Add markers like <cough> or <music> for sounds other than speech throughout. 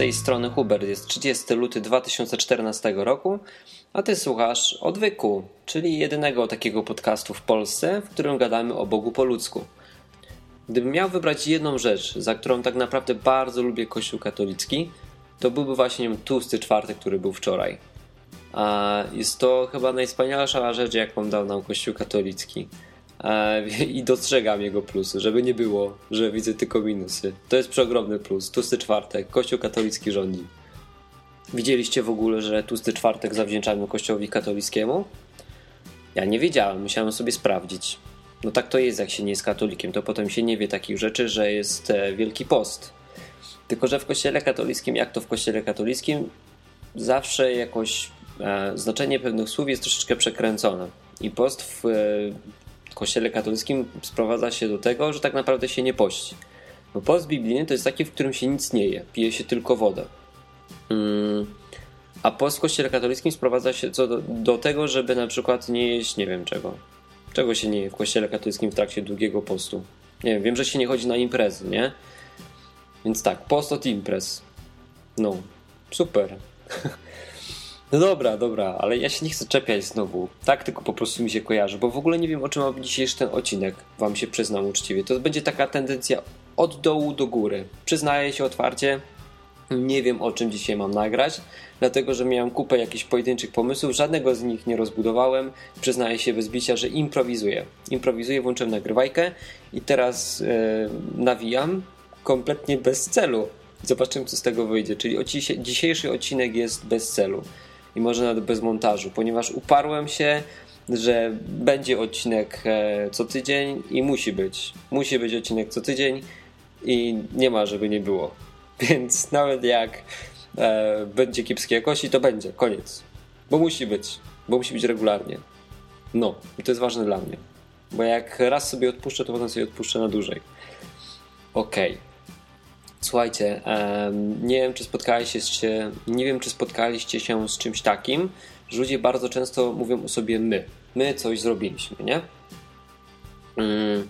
Tej strony Hubert. Jest 30 luty 2014 roku, a ty słuchasz Odwyku, czyli jedynego takiego podcastu w Polsce, w którym gadamy o Bogu po ludzku. Gdybym miał wybrać jedną rzecz, za którą tak naprawdę bardzo lubię Kościół katolicki, to byłby właśnie tłusty czwartek, który był wczoraj. A jest to chyba najwspanialsza rzecz, jaką dał nam Kościół katolicki. <laughs> I dostrzegam jego plusy, żeby nie było, że widzę tylko minusy. To jest przeogromny plus. Tłusty czwartek, Kościół katolicki rządzi. Widzieliście w ogóle, że tłusty czwartek zawdzięczamy Kościołowi katolickiemu? Ja nie wiedziałem, musiałem sobie sprawdzić. No tak to jest, jak się nie jest katolikiem, to potem się nie wie takich rzeczy, że jest e, Wielki Post. Tylko, że w Kościele katolickim, jak to w Kościele katolickim, zawsze jakoś e, znaczenie pewnych słów jest troszeczkę przekręcone. I post w e, kościele katolickim sprowadza się do tego, że tak naprawdę się nie pości. Bo post biblijny to jest taki, w którym się nic nie je, pije się tylko wodę. Mm. A post w kościele katolickim sprowadza się co do, do, tego, żeby na przykład nie jeść nie wiem czego. Czego się nie je w kościele katolickim w trakcie długiego postu? Nie wiem, wiem, że się nie chodzi na imprezy, nie? Więc tak, post od imprez. No, super. <laughs> No dobra, dobra, ale ja się nie chcę czepiać znowu. Tak tylko po prostu mi się kojarzy, bo w ogóle nie wiem o czym ma być dzisiejszy ten odcinek, wam się przyznam uczciwie. To będzie taka tendencja od dołu do góry. Przyznaję się otwarcie, nie wiem o czym dzisiaj mam nagrać, dlatego że miałem kupę jakichś pojedynczych pomysłów, żadnego z nich nie rozbudowałem. Przyznaję się bez bicia, że improwizuję. Improwizuję, włączyłem nagrywajkę i teraz yy, nawijam kompletnie bez celu. Zobaczymy, co z tego wyjdzie. Czyli dzisiejszy odcinek jest bez celu i może nawet bez montażu, ponieważ uparłem się, że będzie odcinek e, co tydzień i musi być. Musi być odcinek co tydzień i nie ma, żeby nie było. <laughs> Więc nawet jak e, będzie kiepskiej jakości, to będzie. Koniec. Bo musi być. Bo musi być regularnie. No, i to jest ważne dla mnie. Bo jak raz sobie odpuszczę, to potem sobie odpuszczę na dłużej. Okej. Okay. Słuchajcie, nie wiem, czy spotkaliście się, nie wiem, czy spotkaliście się z czymś takim, że ludzie bardzo często mówią o sobie my. My coś zrobiliśmy, nie? Mm.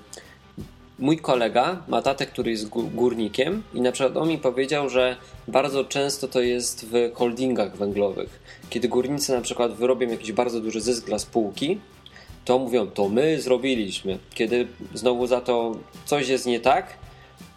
Mój kolega ma tatę, który jest górnikiem i na przykład on mi powiedział, że bardzo często to jest w holdingach węglowych. Kiedy górnicy na przykład wyrobią jakiś bardzo duży zysk dla spółki, to mówią, to my zrobiliśmy. Kiedy znowu za to coś jest nie tak,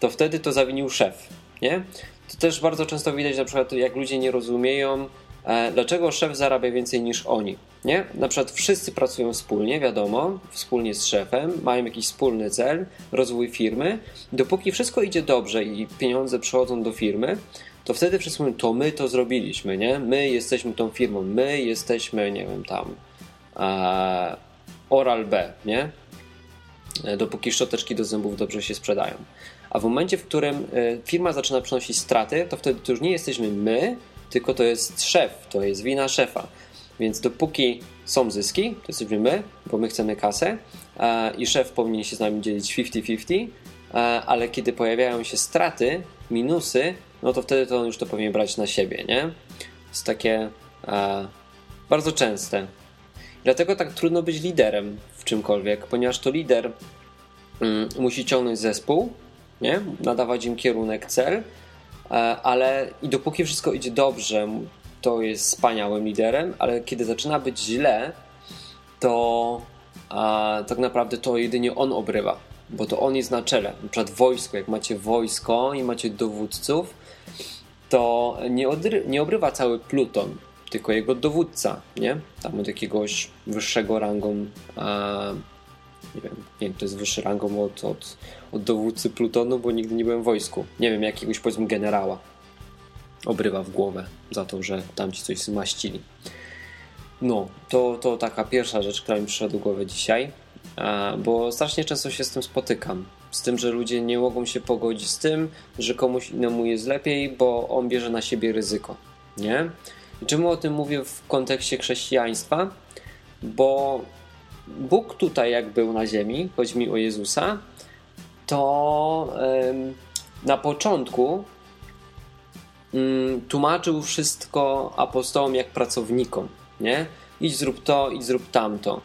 to wtedy to zawinił szef, nie? To też bardzo często widać na przykład, jak ludzie nie rozumieją, e, dlaczego szef zarabia więcej niż oni, nie? Na przykład wszyscy pracują wspólnie, wiadomo, wspólnie z szefem, mają jakiś wspólny cel, rozwój firmy. Dopóki wszystko idzie dobrze i pieniądze przychodzą do firmy, to wtedy wszyscy mówią, to my to zrobiliśmy, nie? My jesteśmy tą firmą, my jesteśmy, nie wiem, tam e, Oral B, nie? E, dopóki szczoteczki do zębów dobrze się sprzedają. A w momencie, w którym e, firma zaczyna przynosić straty, to wtedy to już nie jesteśmy my, tylko to jest szef, to jest wina szefa. Więc dopóki są zyski, to jesteśmy my, bo my chcemy kasę i szef powinien się z nami dzielić 50-50, ale kiedy pojawiają się straty, minusy, no to wtedy to on już to powinien brać na siebie, nie? To jest takie bardzo częste. Dlatego tak trudno być liderem w czymkolwiek, ponieważ to lider mm, musi ciągnąć zespół, nie? nadawać im kierunek, cel, e, ale i dopóki wszystko idzie dobrze, to jest wspaniałym liderem, ale kiedy zaczyna być źle, to a, tak naprawdę to jedynie on obrywa, bo to on jest na czele. Na przykład wojsko, jak macie wojsko i macie dowódców, to nie, odry, nie obrywa cały pluton, tylko jego dowódca, nie? Tam od jakiegoś wyższego rangą, a, nie wiem, nie wiem, to jest wyższy rangą od, od, od dowódcy plutonu, bo nigdy nie byłem w wojsku. Nie wiem, jakiegoś powiedzmy generała obrywa w głowę za to, że tamci coś zmaścili. No, to, to taka pierwsza rzecz, która mi przyszła do głowy dzisiaj, bo strasznie często się z tym spotykam. Z tym, że ludzie nie mogą się pogodzić z tym, że komuś innemu jest lepiej, bo on bierze na siebie ryzyko. Nie? I czemu o tym mówię w kontekście chrześcijaństwa? Bo Bóg tutaj, jak był na ziemi, chodzi mi o Jezusa, to na początku tłumaczył wszystko apostołom jak pracownikom, nie? Idź zrób to, idź zrób tamto.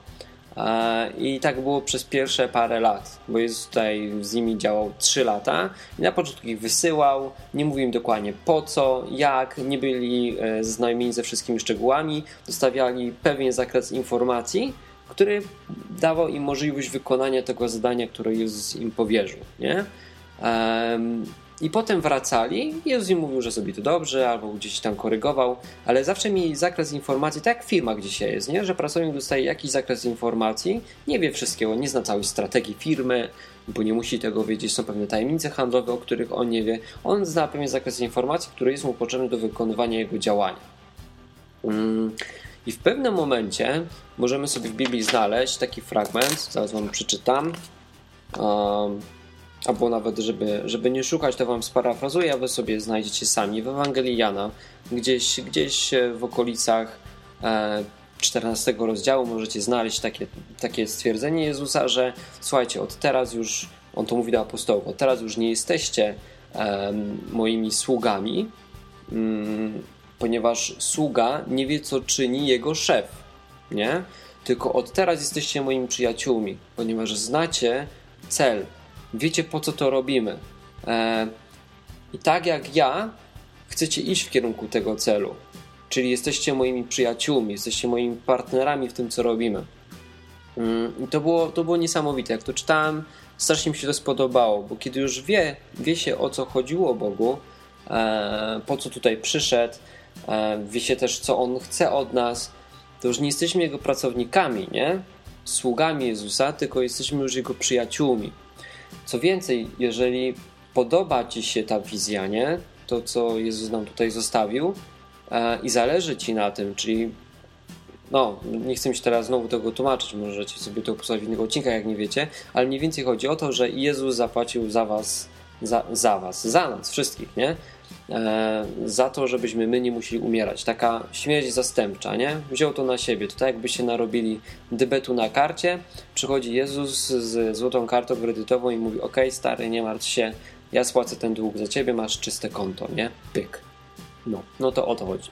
E, I tak było przez pierwsze parę lat, bo Jezus tutaj z nimi działał 3 lata i na początku ich wysyłał, nie mówił im dokładnie po co, jak, nie byli e, znajomi ze wszystkimi szczegółami, zostawiali pewien zakres informacji, który dawał im możliwość wykonania tego zadania, które Jezus im powierzył. Nie? I potem wracali Jezus im mówił, że sobie to dobrze, albo gdzieś tam korygował, ale zawsze mieli zakres informacji, tak jak firma dzisiaj jest, nie? że pracownik dostaje jakiś zakres informacji, nie wie wszystkiego, nie zna całej strategii firmy, bo nie musi tego wiedzieć, są pewne tajemnice handlowe, o których on nie wie. On zna pewien zakres informacji, który jest mu potrzebny do wykonywania jego działania. Mm. I w pewnym momencie możemy sobie w Biblii znaleźć taki fragment, zaraz wam przeczytam. Um, albo nawet, żeby, żeby nie szukać, to wam sparafrazuję, a wy sobie znajdziecie sami w Ewangelii Jana, gdzieś, gdzieś w okolicach 14 e, rozdziału możecie znaleźć takie, takie stwierdzenie Jezusa, że słuchajcie, od teraz już, on to mówi do apostołów, od teraz już nie jesteście um, moimi sługami, um, ponieważ sługa nie wie, co czyni jego szef, nie? Tylko od teraz jesteście moimi przyjaciółmi, ponieważ znacie cel, wiecie po co to robimy. E, I tak jak ja, chcecie iść w kierunku tego celu. Czyli jesteście moimi przyjaciółmi, jesteście moimi partnerami w tym, co robimy. Mm, I to było, to było niesamowite. Jak to czytałem, strasznie mi się to spodobało, bo kiedy już wie, wie się o co chodziło Bogu, e, po co tutaj przyszedł, e, wie się też, co On chce od nas, to już nie jesteśmy Jego pracownikami, nie? Sługami Jezusa, tylko jesteśmy już Jego przyjaciółmi. Co więcej, jeżeli podoba Ci się ta wizja, nie? To, co Jezus nam tutaj zostawił e, i zależy Ci na tym, czyli no, nie chcę się teraz znowu tego tłumaczyć, możecie sobie to posłuchać w innych odcinkach, jak nie wiecie, ale mniej więcej chodzi o to, że Jezus zapłacił za was, za, za was, za nas wszystkich, nie? E, za to, żebyśmy my nie musieli umierać. Taka śmierć zastępcza, nie? Wziął to na siebie. To tak jakby się narobili debetu na karcie. Przychodzi Jezus z złotą kartą kredytową i mówi: OK, stary, nie martw się, ja spłacę ten dług za ciebie, masz czyste konto, nie? Pyk. No, no to o to chodzi.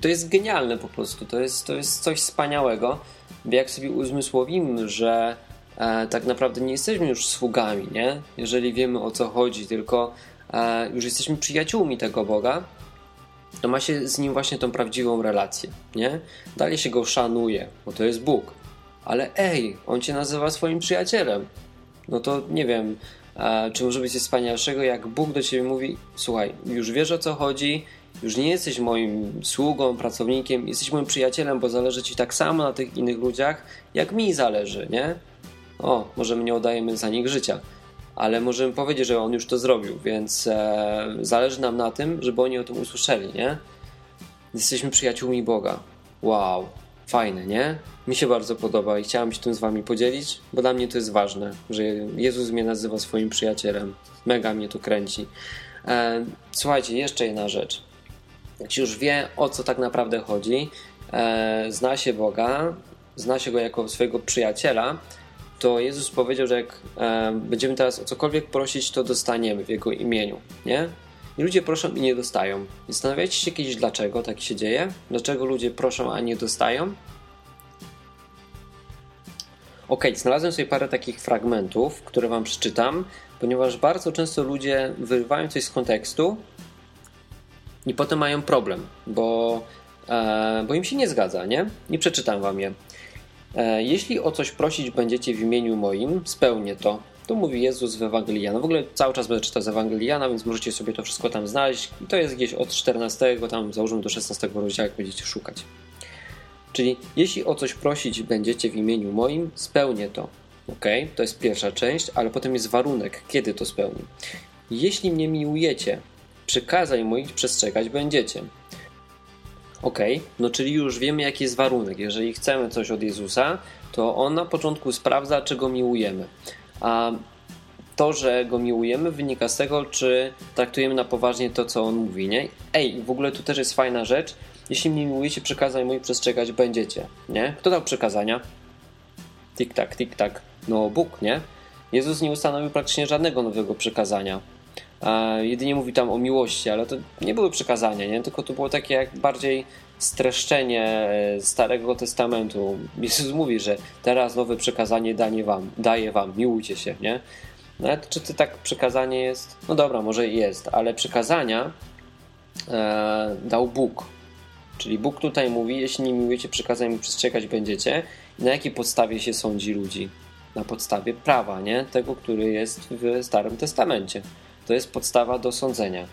To jest genialne po prostu. To jest, to jest coś wspaniałego. Jak sobie uzmysłowimy, że e, tak naprawdę nie jesteśmy już sługami, nie? Jeżeli wiemy o co chodzi, tylko e, już jesteśmy przyjaciółmi tego Boga, to ma się z nim właśnie tą prawdziwą relację, nie? Dalej się go szanuje, bo to jest Bóg. Ale ej, on cię nazywa swoim przyjacielem. No to nie wiem, e, czy może być coś wspanialszego, jak Bóg do ciebie mówi: Słuchaj, już wiesz o co chodzi, już nie jesteś moim sługą, pracownikiem, jesteś moim przyjacielem, bo zależy ci tak samo na tych innych ludziach, jak mi zależy, nie? O, może my nie oddajemy za nich życia, ale możemy powiedzieć, że on już to zrobił, więc e, zależy nam na tym, żeby oni o tym usłyszeli, nie? Jesteśmy przyjaciółmi Boga. Wow, fajne, nie? Mi się bardzo podoba i chciałem się tym z wami podzielić, bo dla mnie to jest ważne, że Jezus mnie nazywa swoim przyjacielem. Mega mnie to kręci. E, słuchajcie, jeszcze jedna rzecz. Jak już wie, o co tak naprawdę chodzi, e, zna się Boga, zna się Go jako swojego przyjaciela, to Jezus powiedział, że jak będziemy teraz o cokolwiek prosić, to dostaniemy w Jego imieniu, nie? I ludzie proszą i nie dostają. I zastanawiacie się kiedyś, dlaczego tak się dzieje? Dlaczego ludzie proszą, a nie dostają? Ok, znalazłem sobie parę takich fragmentów, które Wam przeczytam, ponieważ bardzo często ludzie wyrywają coś z kontekstu i potem mają problem, bo, e, bo im się nie zgadza, nie? Nie przeczytam Wam je. E, jeśli o coś prosić będziecie w imieniu moim, spełnię to. To mówi Jezus w Ewangelii Jana. W ogóle cały czas będę czytał z Ewangelii Jana, więc możecie sobie to wszystko tam znaleźć. I to jest gdzieś od 14, tam założymy do 16 rozdziału, jak będziecie szukać. Czyli jeśli o coś prosić będziecie w imieniu moim, spełnię to. Ok, to jest pierwsza część, ale potem jest warunek, kiedy to spełni. Jeśli mnie miłujecie, przykazań moich przestrzegać będziecie. Ok, no czyli już wiemy, jaki jest warunek. Jeżeli chcemy coś od Jezusa, to on na początku sprawdza, czy go miłujemy. A to, że go miłujemy, wynika z tego, czy traktujemy na poważnie to, co on mówi, nie? Ej, w ogóle tu też jest fajna rzecz. Jeśli mnie miłujecie, przykazań moich przestrzegać będziecie, nie? Kto dał przykazania? Tik-tak, tik-tak. No, Bóg, nie? Jezus nie ustanowił praktycznie żadnego nowego przykazania. Jedynie mówi tam o miłości, ale to nie były przykazania, nie? tylko to było takie jak bardziej streszczenie e, Starego Testamentu. Jezus mówi, że teraz nowe przekazanie daje wam, daje wam, miłujcie się, nie? Nawet czy to tak przekazanie jest? No dobra, może jest, ale przekazania e, dał Bóg. Czyli Bóg tutaj mówi, jeśli nie miłujecie przekazań, przestrzegać będziecie. Na jakiej podstawie się sądzi ludzi? Na podstawie prawa, nie? Tego, który jest w Starym Testamencie. To jest podstawa do sądzenia.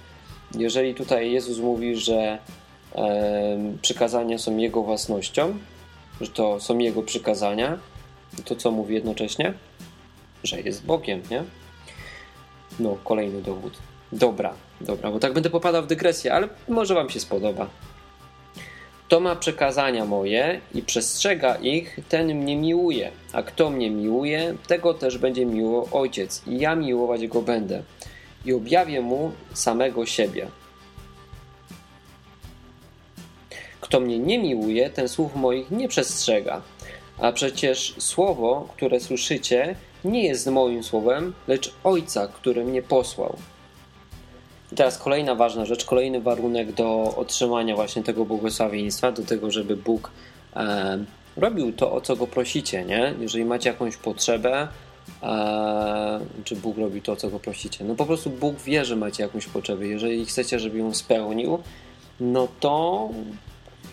Jeżeli tutaj Jezus mówi, że e, przykazania są Jego własnością, że to są Jego przykazania, to co mówi jednocześnie? Że jest Bogiem, nie? No, kolejny dowód. Dobra, dobra, bo tak będę popadał w dygresję, ale może Wam się spodoba. Kto ma przekazania moje i przestrzega ich, ten mnie miłuje, a kto mnie miłuje, tego też będzie miło Ojciec i ja miłować go będę i objawię mu samego siebie. Kto mnie nie miłuje, ten słów moich nie przestrzega. A przecież słowo, które słyszycie, nie jest moim słowem, lecz Ojca, który mnie posłał. I teraz kolejna ważna rzecz, kolejny warunek do otrzymania właśnie tego błogosławieństwa, do tego, żeby Bóg e, robił to, o co go prosicie, nie? Jeżeli macie jakąś potrzebę, e, czy Bóg robi to, co go prosicie? No po prostu Bóg wie, że macie jakąś potrzebę. Jeżeli chcecie, żeby ją spełnił, no to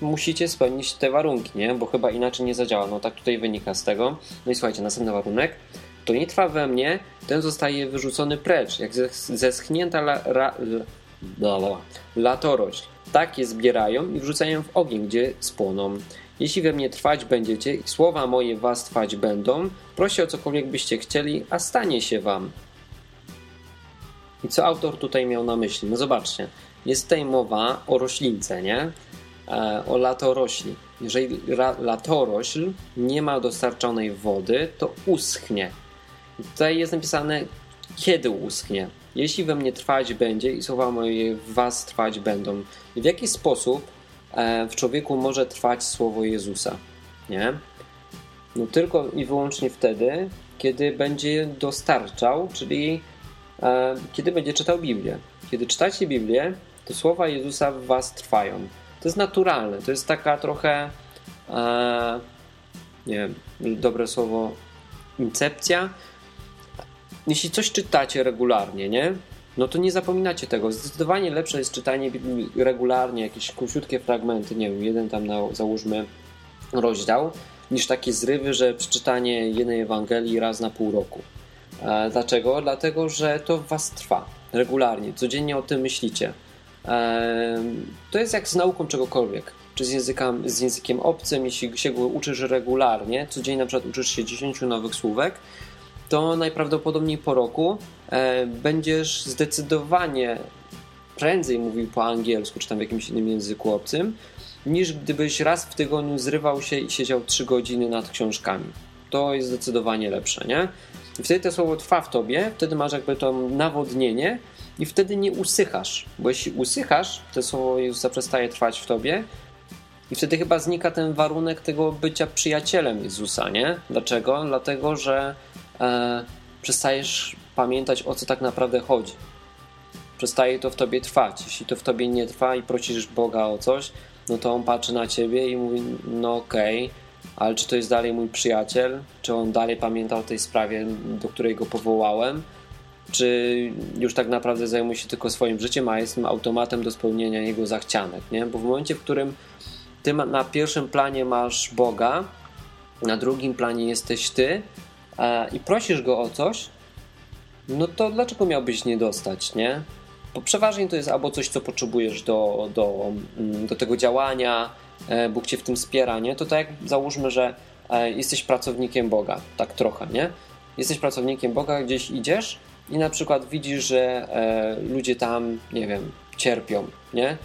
musicie spełnić te warunki, nie? Bo chyba inaczej nie zadziała. No tak tutaj wynika z tego. No i słuchajcie, następny warunek. To nie trwa we mnie, ten zostaje wyrzucony precz, jak zeschnięta la, ra, la, la, latorość. Tak zbierają i wrzucają w ogień, gdzie spłoną. Jeśli we mnie trwać będziecie i słowa moje was trwać będą, proście o cokolwiek byście chcieli, a stanie się wam. I co autor tutaj miał na myśli? No zobaczcie, jest tutaj mowa o roślince, nie? E, o latorośli. Jeżeli latorośl nie ma dostarczonej wody, to uschnie. Tutaj jest napisane, kiedy uschnie. Jeśli we mnie trwać będzie i słowa moje w was trwać będą. W jaki sposób w człowieku może trwać słowo Jezusa? Nie? No tylko i wyłącznie wtedy, kiedy będzie dostarczał, czyli e, kiedy będzie czytał Biblię. Kiedy czytacie Biblię, to słowa Jezusa w was trwają. To jest naturalne, to jest taka trochę e, nie wiem, dobre słowo incepcja. Jeśli coś czytacie regularnie, nie? No to nie zapominacie tego. Zdecydowanie lepsze jest czytanie regularnie, jakieś króciutkie fragmenty, nie wiem, jeden tam na, załóżmy rozdział, niż takie zrywy, że przeczytanie jednej Ewangelii raz na pół roku. E, dlaczego? Dlatego, że to w was trwa regularnie, codziennie o tym myślicie. To jest jak z nauką czegokolwiek, czy z, języka, z językiem obcym, jeśli się go uczysz regularnie, codziennie na przykład uczysz się 10 nowych słówek, to najprawdopodobniej po roku e, będziesz zdecydowanie prędzej mówił po angielsku, czy tam w jakimś innym języku obcym, niż gdybyś raz w tygodniu zrywał się i siedział 3 godziny nad książkami. To jest zdecydowanie lepsze, nie? I wtedy to słowo trwa w tobie, wtedy masz jakby to nawodnienie, i wtedy nie usychasz, bo jeśli usychasz, to słowo Jezusa przestaje trwać w tobie i wtedy chyba znika ten warunek tego bycia przyjacielem Jezusa, nie? Dlaczego? Dlatego, że e, przestajesz pamiętać o co tak naprawdę chodzi. Przestaje to w tobie trwać. Jeśli to w tobie nie trwa i prosisz Boga o coś, no to on patrzy na ciebie i mówi: No okej, okay, ale czy to jest dalej mój przyjaciel? Czy on dalej pamięta o tej sprawie, do której go powołałem? czy już tak naprawdę zajmuje się tylko swoim życiem, a jestem automatem do spełnienia jego zachcianek, nie? Bo w momencie, w którym ty na pierwszym planie masz Boga, na drugim planie jesteś ty i prosisz go o coś, no to dlaczego miałbyś nie dostać, nie? Bo przeważnie to jest albo coś, co potrzebujesz do, do, mm, do tego działania, e, Bóg cię w tym wspiera, nie? To tak jak załóżmy, że e, jesteś pracownikiem Boga, tak trochę, nie? Jesteś pracownikiem Boga, gdzieś idziesz i na przykład widzisz, że e, ludzie tam, nie wiem, cierpią, nie?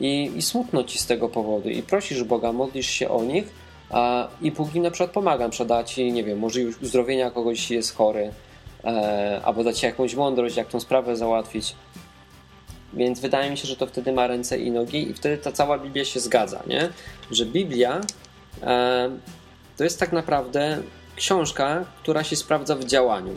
I, I smutno ci z tego powodu i prosisz Boga, modlisz się o nich i Bóg im na przykład pomaga, przeda ci, nie wiem, może już uzdrowienia kogoś jest chory e, albo da ci jakąś mądrość, jak tą sprawę załatwić. Więc wydaje mi się, że to wtedy ma ręce i nogi i wtedy ta cała Biblia się zgadza, nie? Że Biblia e, to jest tak naprawdę książka, która się sprawdza w działaniu.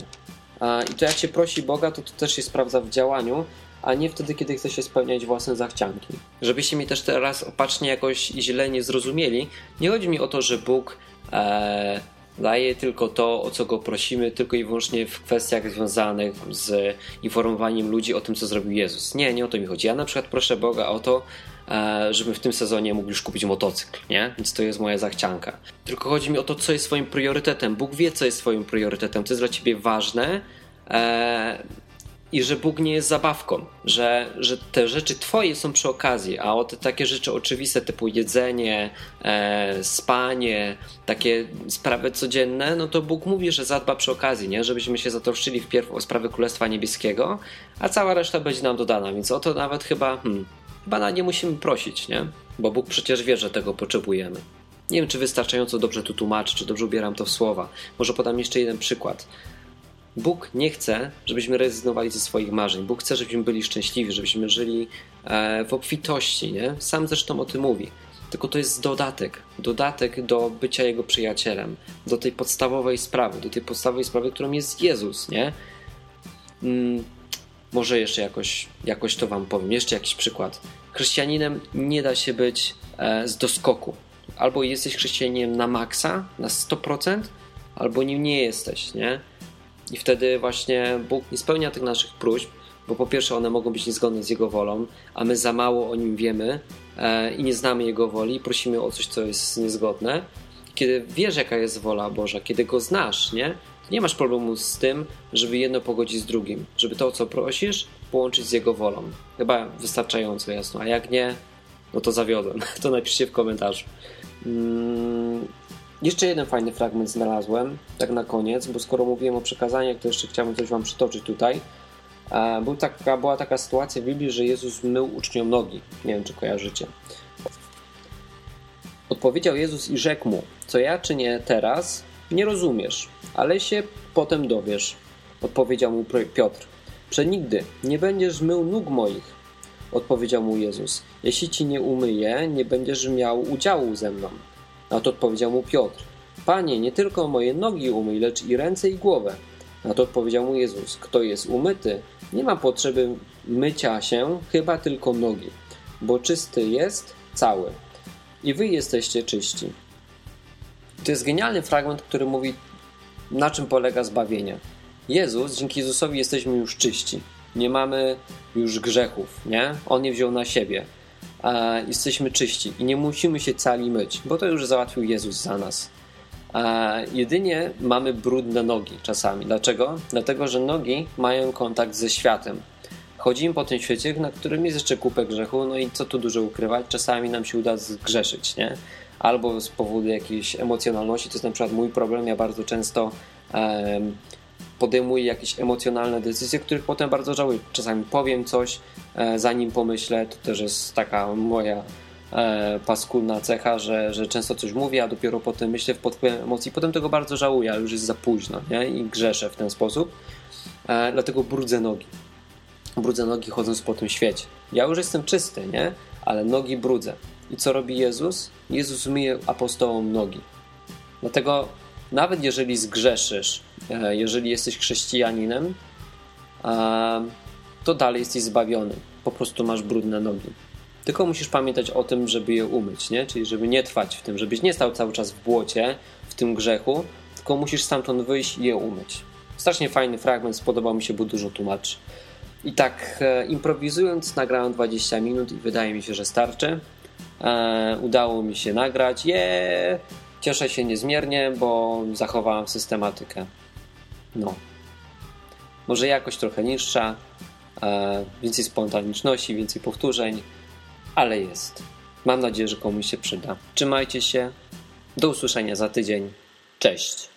I to jak się prosi Boga, to to też się sprawdza w działaniu, a nie wtedy, kiedy chce się spełniać własne zachcianki. Żebyście mi też teraz opacznie jakoś źle nie zrozumieli, nie chodzi mi o to, że Bóg e, daje tylko to, o co go prosimy, tylko i wyłącznie w kwestiach związanych z informowaniem ludzi o tym, co zrobił Jezus. Nie, nie o to mi chodzi. Ja na przykład proszę Boga o to, e, żebym w tym sezonie mógł już kupić motocykl, nie? Więc to jest moja zachcianka. Tylko chodzi mi o to, co jest swoim priorytetem. Bóg wie, co jest swoim priorytetem, co jest dla ciebie ważne. I że Bóg nie jest zabawką, że, że te rzeczy Twoje są przy okazji, a o te takie rzeczy oczywiste typu jedzenie, e, spanie, takie sprawy codzienne, no to Bóg mówi, że zadba przy okazji, nie? żebyśmy się zatroszczyli wpierw o sprawę Królestwa Niebieskiego, a cała reszta będzie nam dodana, więc o to nawet chyba, hmm, chyba nie musimy prosić, nie? bo Bóg przecież wie, że tego potrzebujemy. Nie wiem, czy wystarczająco dobrze to tłumaczę, czy dobrze ubieram to w słowa. Może podam jeszcze jeden przykład. Bóg nie chce, żebyśmy rezygnowali ze swoich marzeń. Bóg chce, żebyśmy byli szczęśliwi, żebyśmy żyli e, w obfitości. Nie? Sam zresztą o tym mówi. Tylko to jest dodatek. Dodatek do bycia Jego przyjacielem. Do tej podstawowej sprawy. Do tej podstawowej sprawy, którą jest Jezus. Nie? Hmm, może jeszcze jakoś, jakoś to Wam powiem. Jeszcze jakiś przykład. Chrześcijaninem nie da się być e, z doskoku. Albo jesteś chrześcijaninem na maksa, na 100%, albo nim nie jesteś. Nie? I wtedy właśnie Bóg nie spełnia tych naszych próśb, bo po pierwsze one mogą być niezgodne z Jego wolą, a my za mało o Nim wiemy e, i nie znamy Jego woli i prosimy o coś, co jest niezgodne. Kiedy wiesz, jaka jest wola Boża, kiedy Go znasz, nie? To nie masz problemu z tym, żeby jedno pogodzić z drugim, żeby to, co prosisz, połączyć z Jego wolą. Chyba wystarczająco jasno, a jak nie, no to zawiodłem. <laughs> To napiszcie w komentarzu. Jeszcze jeden fajny fragment znalazłem, tak na koniec, bo skoro mówiłem o przekazaniach, to jeszcze chciałbym coś Wam przytoczyć tutaj. E, był taka, była taka sytuacja w Biblii, że Jezus mył uczniom nogi. Nie wiem, czy kojarzycie. Odpowiedział Jezus i rzekł mu: Co ja czynię teraz, nie rozumiesz, ale się potem dowiesz. Odpowiedział mu Piotr: Przenigdy nie będziesz mył nóg moich. Odpowiedział mu Jezus: Jeśli ci nie umyję, nie będziesz miał udziału ze mną. Na to odpowiedział mu Piotr: Panie, nie tylko moje nogi umyj, lecz i ręce i głowę. Na to odpowiedział mu Jezus: Kto jest umyty, nie ma potrzeby mycia się, chyba tylko nogi, bo czysty jest cały. I wy jesteście czyści. To jest genialny fragment, który mówi, na czym polega zbawienie. Jezus, dzięki Jezusowi jesteśmy już czyści. Nie mamy już grzechów, nie? On je wziął na siebie e, jesteśmy czyści i nie musimy się cali myć, bo to już załatwił Jezus za nas. E, jedynie mamy brudne nogi czasami. Dlaczego? Dlatego, że nogi mają kontakt ze światem. Chodzimy po tym świecie, na którym jest jeszcze kupę grzechu, no i co tu dużo ukrywać, czasami nam się uda zgrzeszyć, nie? Albo z powodu jakiejś emocjonalności, to jest na przykład mój problem, ja bardzo często podejmuję jakieś emocjonalne decyzje, których potem bardzo żałuję. Czasami powiem coś, e, zanim pomyślę, to też jest taka moja e, paskudna cecha, że, że często coś mówię, a dopiero potem myślę w wpływem emocji, potem tego bardzo żałuję, ale już jest za późno nie? i grzeszę w ten sposób. E, dlatego brudzę nogi. Brudzę nogi chodząc po tym świecie. Ja już jestem czysty, nie? ale nogi brudzę. I co robi Jezus? Jezus myje apostołom nogi. Dlatego nawet jeżeli zgrzeszysz, e, jeżeli jesteś chrześcijaninem, to dalej jesteś zbawiony. Po prostu masz brudne nogi. Tylko musisz pamiętać o tym, żeby je umyć, nie? Czyli żeby nie trwać w tym, żebyś nie stał cały czas w błocie, w tym grzechu, tylko musisz stamtąd wyjść i je umyć. Strasznie fajny fragment, spodobał mi się, bo dużo tłumaczy. I tak e, improwizując nagrałem 20 minut i wydaje mi się, że starczy. E, udało mi się nagrać. Je! Cieszę się niezmiernie, bo zachowałem systematykę. No. Może jakość trochę niższa, e, więcej spontaniczności, więcej powtórzeń, ale jest. Mam nadzieję, że komuś się przyda. Trzymajcie się. Do usłyszenia za tydzień. Cześć.